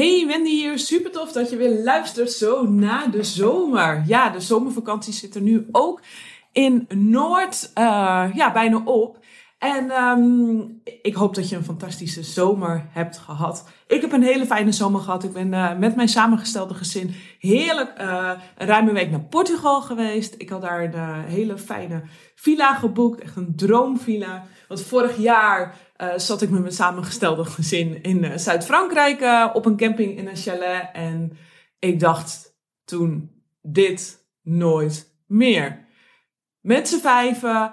Hey Wendy hier, super tof dat je weer luistert zo na de zomer. Ja, de zomervakantie zit er nu ook in Noord uh, ja, bijna op. En um, ik hoop dat je een fantastische zomer hebt gehad. Ik heb een hele fijne zomer gehad. Ik ben uh, met mijn samengestelde gezin heerlijk uh, een ruime week naar Portugal geweest. Ik had daar een hele fijne villa geboekt. Echt een droomvilla. Want vorig jaar zat ik met mijn samengestelde gezin in Zuid-Frankrijk op een camping in een chalet. En ik dacht toen, dit nooit meer. Met z'n vijven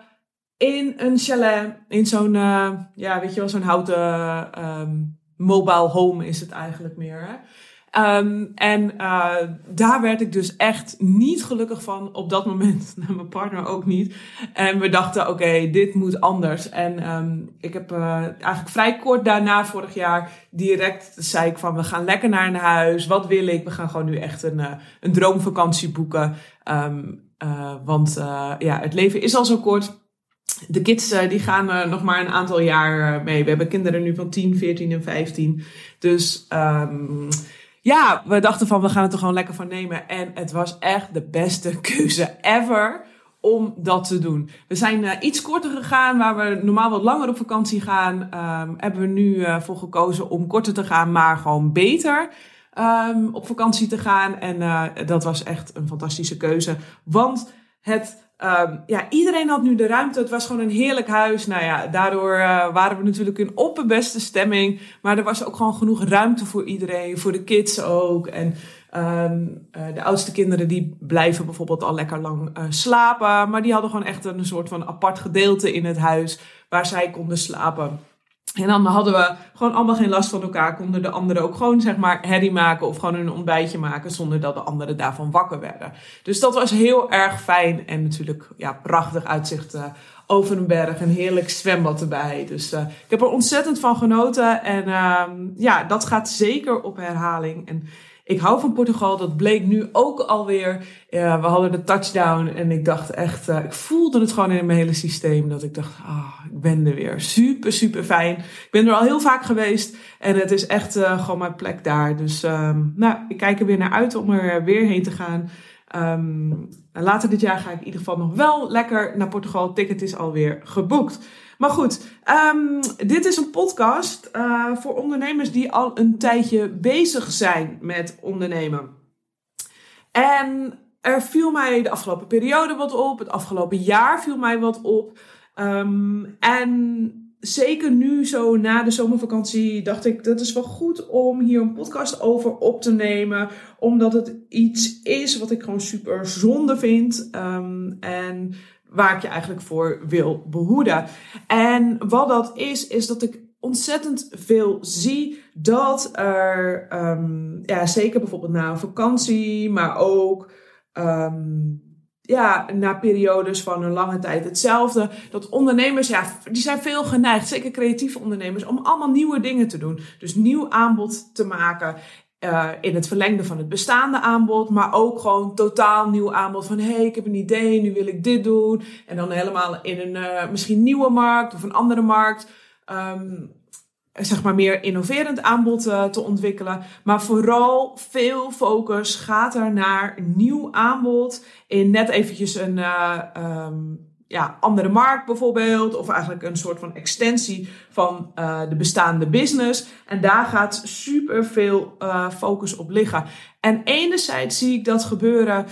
in een chalet, in zo'n, uh, ja, weet je wel, zo'n houten um, mobile home is het eigenlijk meer. Um, en uh, daar werd ik dus echt niet gelukkig van op dat moment. Nou, mijn partner ook niet. En we dachten, oké, dit moet anders. En um, ik heb uh, eigenlijk vrij kort daarna, vorig jaar, direct zei ik van, we gaan lekker naar een huis. Wat wil ik? We gaan gewoon nu echt een, een droomvakantie boeken. Want ja, het leven is al zo kort de kids uh, die gaan uh, nog maar een aantal jaar uh, mee. We hebben kinderen nu van 10, 14 en 15. Dus um, ja, we dachten van we gaan het er gewoon lekker van nemen. En het was echt de beste keuze ever om dat te doen. We zijn iets korter gegaan, waar we normaal wat langer op vakantie gaan. Um, hebben we nu voor gekozen om korter te gaan, maar gewoon beter. Um, op vakantie te gaan. En dat was echt een fantastische keuze. Want het Um, ja, iedereen had nu de ruimte. Het was gewoon een heerlijk huis. Nou ja, daardoor uh, waren we natuurlijk in opperbeste stemming. Maar er was ook gewoon genoeg ruimte voor iedereen. Voor de kids ook. En um, de oudste kinderen die blijven bijvoorbeeld al lekker lang uh, slapen. Maar die hadden gewoon echt een soort van apart gedeelte in het huis. Waar zij konden slapen. En dan hadden we gewoon allemaal geen last van elkaar. Konden de anderen ook gewoon zeg maar herrie maken of gewoon een ontbijtje maken zonder dat de anderen daarvan wakker werden. Dus dat was heel erg fijn en natuurlijk ja, prachtig uitzicht uh, over een berg. Een heerlijk zwembad erbij. Dus uh, ik heb er ontzettend van genoten en uh, ja, dat gaat zeker op herhaling. En ik hou van Portugal. Dat bleek nu ook alweer. We hadden de touchdown en ik dacht echt, uh, ik voelde het gewoon in mijn hele systeem. Dat ik dacht, ah, ik ben er weer. Super, super fijn. Ik ben er al heel vaak geweest en het is echt uh, gewoon mijn plek daar. Dus um, nou, ik kijk er weer naar uit om er weer heen te gaan. Um, later dit jaar ga ik in ieder geval nog wel lekker naar Portugal. Ticket is alweer geboekt. Maar goed, um, dit is een podcast uh, voor ondernemers die al een tijdje bezig zijn met ondernemen. En er viel mij de afgelopen periode wat op. Het afgelopen jaar viel mij wat op. Um, en zeker nu, zo na de zomervakantie, dacht ik dat is wel goed om hier een podcast over op te nemen. Omdat het iets is wat ik gewoon super zonde vind. Um, en waar ik je eigenlijk voor wil behoeden. En wat dat is, is dat ik ontzettend veel zie dat er, um, ja, zeker bijvoorbeeld na een vakantie, maar ook um, ja, na periodes van een lange tijd hetzelfde. Dat ondernemers, ja, die zijn veel geneigd, zeker creatieve ondernemers, om allemaal nieuwe dingen te doen. Dus nieuw aanbod te maken. Uh, in het verlengde van het bestaande aanbod, maar ook gewoon totaal nieuw aanbod van hey, ik heb een idee, nu wil ik dit doen. En dan helemaal in een uh, misschien nieuwe markt of een andere markt. Um, zeg maar meer innoverend aanbod uh, te ontwikkelen. Maar vooral veel focus gaat er naar nieuw aanbod in net eventjes een um, ja, andere markt bijvoorbeeld, of eigenlijk een soort van extensie van uh, de bestaande business. En daar gaat super veel uh, focus op liggen. En enerzijds zie ik dat gebeuren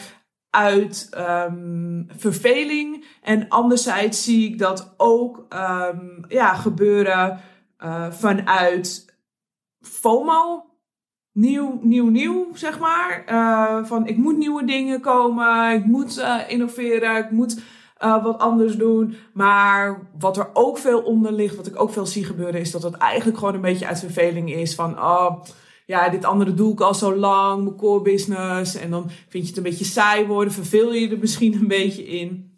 uit um, verveling, en anderzijds zie ik dat ook um, ja, gebeuren uh, vanuit FOMO. Nieuw, nieuw, nieuw, zeg maar. van ik moet nieuwe dingen komen, ik moet innoveren, ik moet uh, wat anders doen. Maar wat er ook veel onder ligt, wat ik ook veel zie gebeuren, is dat het eigenlijk gewoon een beetje uit verveling is van, oh, ja, dit andere doe ik al zo lang, mijn core business. En dan vind je het een beetje saai worden, verveel je er misschien een beetje in.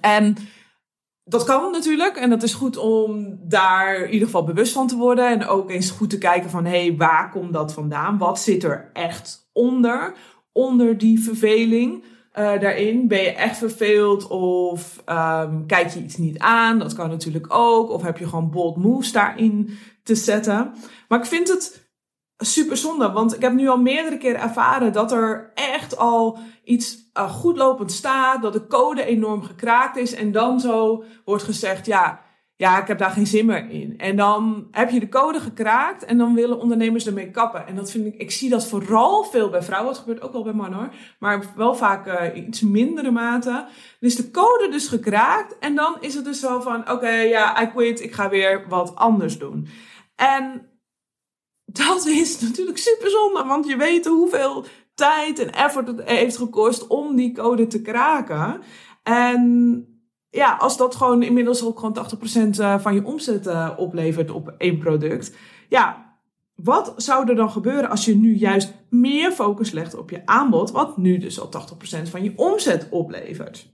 En dat kan natuurlijk en dat is goed om daar in ieder geval bewust van te worden. En ook eens goed te kijken van, hé, hey, waar komt dat vandaan? Wat zit er echt onder? Onder die verveling uh, daarin. Ben je echt verveeld of um, kijk je iets niet aan? Dat kan natuurlijk ook. Of heb je gewoon bold moves daarin te zetten. Maar ik vind het super zonde, want ik heb nu al meerdere keren ervaren dat er echt al iets uh, goedlopend staat, dat de code enorm gekraakt is en dan zo wordt gezegd, ja, ja, ik heb daar geen zin meer in. En dan heb je de code gekraakt en dan willen ondernemers ermee kappen. En dat vind ik, ik zie dat vooral veel bij vrouwen. Het gebeurt ook wel bij mannen hoor. Maar wel vaak uh, iets mindere mate. Dan is de code dus gekraakt en dan is het dus zo van, oké, ja, I quit, ik ga weer wat anders doen. En dat is natuurlijk super zonde, want je weet hoeveel tijd en effort het heeft gekost om die code te kraken. En ja, als dat gewoon inmiddels ook gewoon 80% eh, van je omzet uh, oplevert op één product. Ja, wat zou er dan gebeuren als je nu juist meer focus legt op je aanbod, wat nu dus al 80% van je omzet oplevert?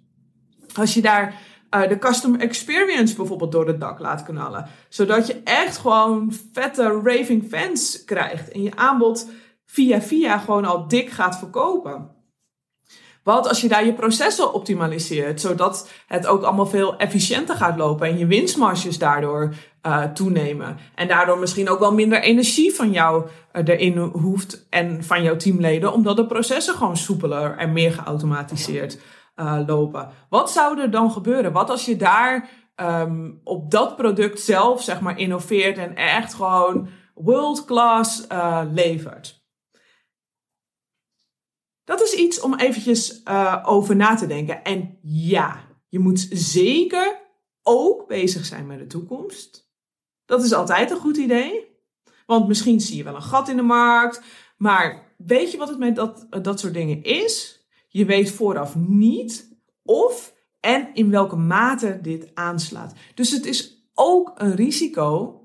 Als je daar uh, de customer experience bijvoorbeeld door het dak laat knallen. Zodat je echt gewoon vette raving fans krijgt. En je aanbod via via gewoon al dik gaat verkopen. Wat als je daar je processen optimaliseert, zodat het ook allemaal veel efficiënter gaat lopen en je winstmarges daardoor uh, toenemen. En daardoor misschien ook wel minder energie van jou uh, erin hoeft en van jouw teamleden, omdat de processen gewoon soepeler en meer geautomatiseerd uh, lopen. Wat zou er dan gebeuren? Wat als je daar um, op dat product zelf, zeg maar, innoveert en echt gewoon world class levert? Dat is iets om eventjes uh, over na te denken. En ja, je moet zeker ook bezig zijn met de toekomst. Dat is altijd een goed idee. Want misschien zie je wel een gat in de markt. Maar weet je wat het met dat, dat soort dingen is? Je weet vooraf niet of en in welke mate dit aanslaat. Dus het is ook een risico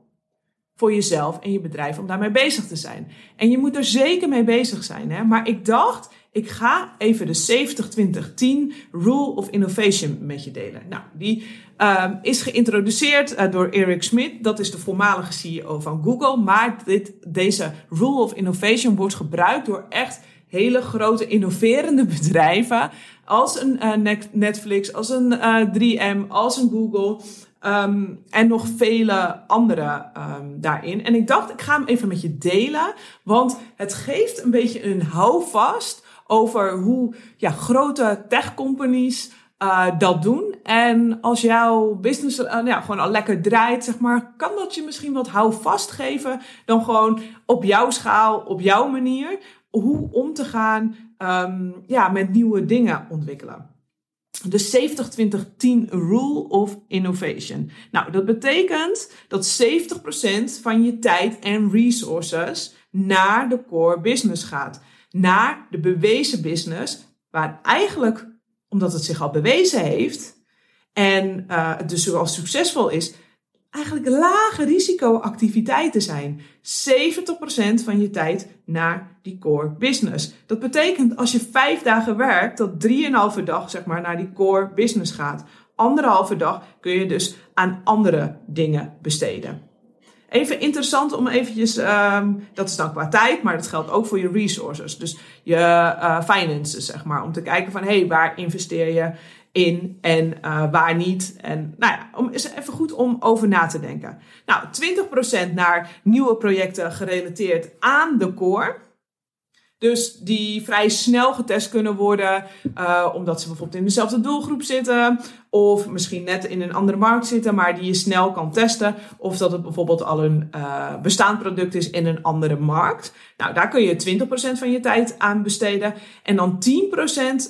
voor jezelf en je bedrijf om daarmee bezig te zijn. En je moet er zeker mee bezig zijn. Hè? Maar ik dacht, ik ga even de 70-20-10 Rule of Innovation met je delen. Nou, die um, is geïntroduceerd uh, door Eric Schmidt. Dat is de voormalige CEO van Google. Maar dit, deze Rule of Innovation wordt gebruikt door echt hele grote innoverende bedrijven als een uh, Netflix, als een uh, eh, 3M, als een Google um, en nog vele andere um, daarin. En ik dacht, ik ga hem even met je delen, want het geeft een beetje een houvast over hoe ja, grote tech companies uh, dat doen. En als jouw business uh, ja, gewoon al lekker draait, zeg maar, kan dat je misschien wat houvast geven dan gewoon op jouw schaal, op jouw manier hoe om te gaan um, ja, met nieuwe dingen ontwikkelen. De 70-20-10 Rule of Innovation. Nou, dat betekent dat 70% van je tijd en resources naar de core business gaat. Naar de bewezen business, waar eigenlijk, omdat het zich al bewezen heeft en uh, het dus al succesvol is, eigenlijk lage risicoactiviteiten zijn. 70% van je tijd naar die core business. Dat betekent als je vijf dagen werkt, dat drieënhalve dag zeg maar naar die core business gaat. Anderhalve dag kun je dus aan andere dingen besteden. Even interessant om eventjes, um, dat is dan qua tijd, maar dat geldt ook voor je resources. Dus je uh, finances, zeg maar. Om te kijken van, hé, hey, waar investeer je in en uh, waar niet. En nou ja, om, is even goed om over na te denken. Nou, 20% naar nieuwe projecten gerelateerd aan de core. Dus die vrij snel getest kunnen worden, uh, omdat ze bijvoorbeeld in dezelfde doelgroep zitten. Of misschien net in een andere markt zitten, maar die je snel kan testen. Of dat het bijvoorbeeld al een uh, bestaand product is in een andere markt. Nou, daar kun je 20% van je tijd aan besteden. En dan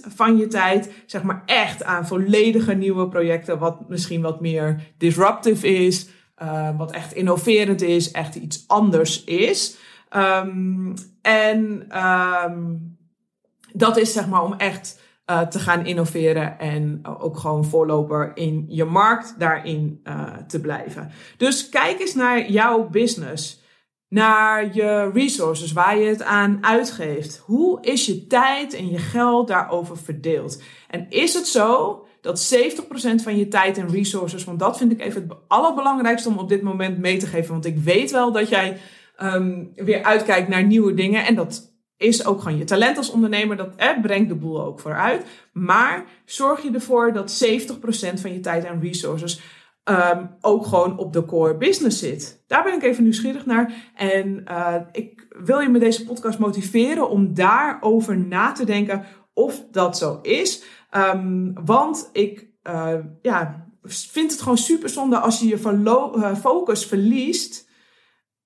10% van je tijd, zeg maar echt aan volledige nieuwe projecten. Wat misschien wat meer disruptive is. Uh, wat echt innoverend is, echt iets anders is. Um, en um, dat is zeg maar om echt uh, te gaan innoveren en ook gewoon voorloper in je markt daarin uh, te blijven. Dus kijk eens naar jouw business, naar je resources, waar je het aan uitgeeft. Hoe is je tijd en je geld daarover verdeeld? En is het zo dat 70% van je tijd en resources, want dat vind ik even het allerbelangrijkste om op dit moment mee te geven. Want ik weet wel dat jij um, weer uitkijkt naar nieuwe dingen. En dat is ook gewoon je talent als ondernemer. Dat eh, brengt de boel ook vooruit. Maar zorg je ervoor dat 70% van je tijd en resources um, ook gewoon op de core business zit. Daar ben ik even nieuwsgierig naar. En uh, ik wil je met deze podcast motiveren om daarover na te denken of dat zo is. Um, want ik uh, ja, vind het gewoon super zonde als je je uh, focus verliest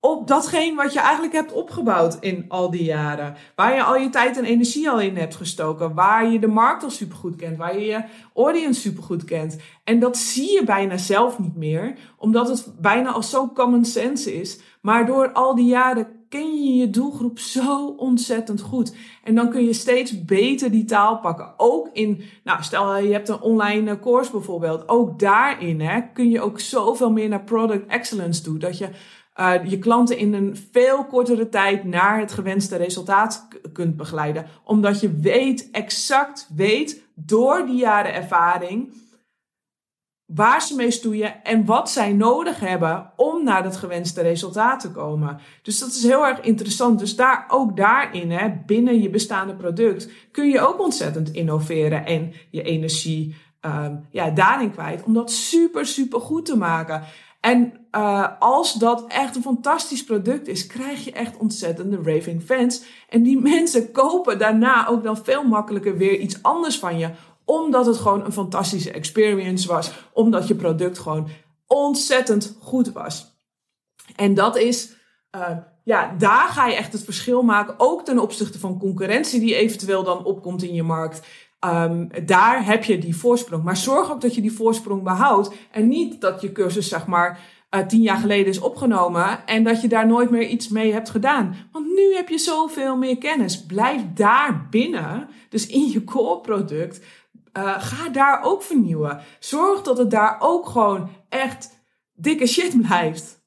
op datgene wat je eigenlijk hebt opgebouwd in al die jaren. Waar je al je tijd en energie al in hebt gestoken. Waar je de markt al supergoed kent. Waar je je audience supergoed kent. En dat zie je bijna zelf niet meer. Omdat het bijna al zo common sense is. Maar door al die jaren ken je je doelgroep zo ontzettend goed. En dan kun je steeds beter die taal pakken. Ook in, nou stel je hebt een online course bijvoorbeeld. Ook daarin hè, kun je ook zoveel meer naar product excellence doen. Dat je uh, je klanten in een veel kortere tijd naar het gewenste resultaat kunt begeleiden. Omdat je weet, exact weet, door die jaren ervaring, waar ze mee stoeien en wat zij nodig hebben om naar dat gewenste resultaat te komen. Dus dat is heel erg interessant. Dus daar, ook daarin, hè, binnen je bestaande product, kun je ook ontzettend innoveren en je energie um, ja, daarin kwijt. Om dat super, super goed te maken. En uh, als dat echt een fantastisch product is, krijg je echt ontzettende raving fans. En die mensen kopen daarna ook dan veel makkelijker weer iets anders van je. Omdat het gewoon een fantastische experience was. Omdat je product gewoon ontzettend goed was. En dat is, uh, ja, daar ga je echt het verschil maken. Ook ten opzichte van concurrentie die eventueel dan opkomt in je markt. Um, daar heb je die voorsprong. Maar zorg ook dat je die voorsprong behoudt. En niet dat je cursus, zeg maar, uh, tien jaar geleden is opgenomen. En dat je daar nooit meer iets mee hebt gedaan. Want nu heb je zoveel meer kennis. Blijf daar binnen. Dus in je core product. Uh, ga daar ook vernieuwen. Zorg dat het daar ook gewoon echt dikke shit blijft.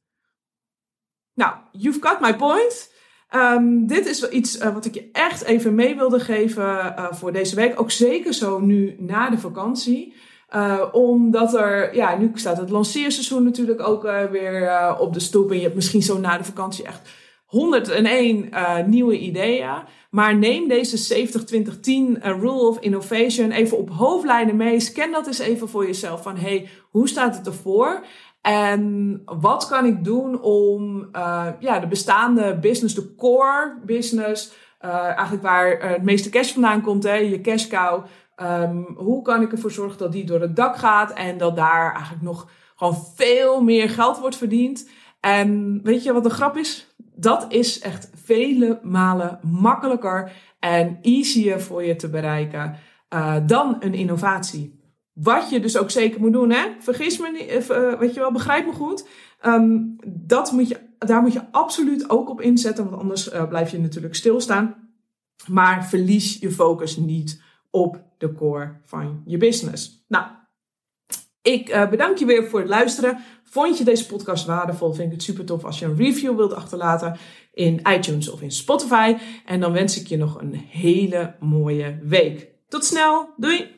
Nou, you've got my point. Um, dit is iets uh, wat ik je echt even mee wilde geven uh, voor deze week. Ook zeker zo nu na de vakantie. Uh, omdat er, ja, nu staat het lanceerseizoen natuurlijk ook weer op de stoep. En je hebt misschien zo na de vakantie echt 101 nieuwe ideeën. Maar neem deze 70-20-10 Rule of Innovation even op hoofdlijnen mee. Scan dat eens even voor jezelf. Van hey, hoe staat het ervoor? En wat kan ik doen om uh, ja, de bestaande business, de core business, uh, eigenlijk waar uh, het meeste cash vandaan komt, hè, je cash cow. Um, hoe kan ik ervoor zorgen dat die door het dak gaat en dat daar eigenlijk nog gewoon veel meer geld wordt verdiend? En weet je wat de grap is? Dat is echt vele malen makkelijker en easier voor je te bereiken dan een innovatie. Wat je dus ook zeker moet doen, hè? Vergis me niet, uh, weet je wel, begrijp me goed. Um, dat moet je, daar moet je absoluut ook op inzetten, want anders uh, blijf je natuurlijk stilstaan. Maar verlies je focus niet op de core van je business. Nou, ik bedank je weer voor het luisteren. Vond je deze podcast waardevol? Vind ik het super tof als je een review wilt achterlaten in iTunes of in Spotify. En dan wens ik je nog een hele mooie week. Tot snel, doei!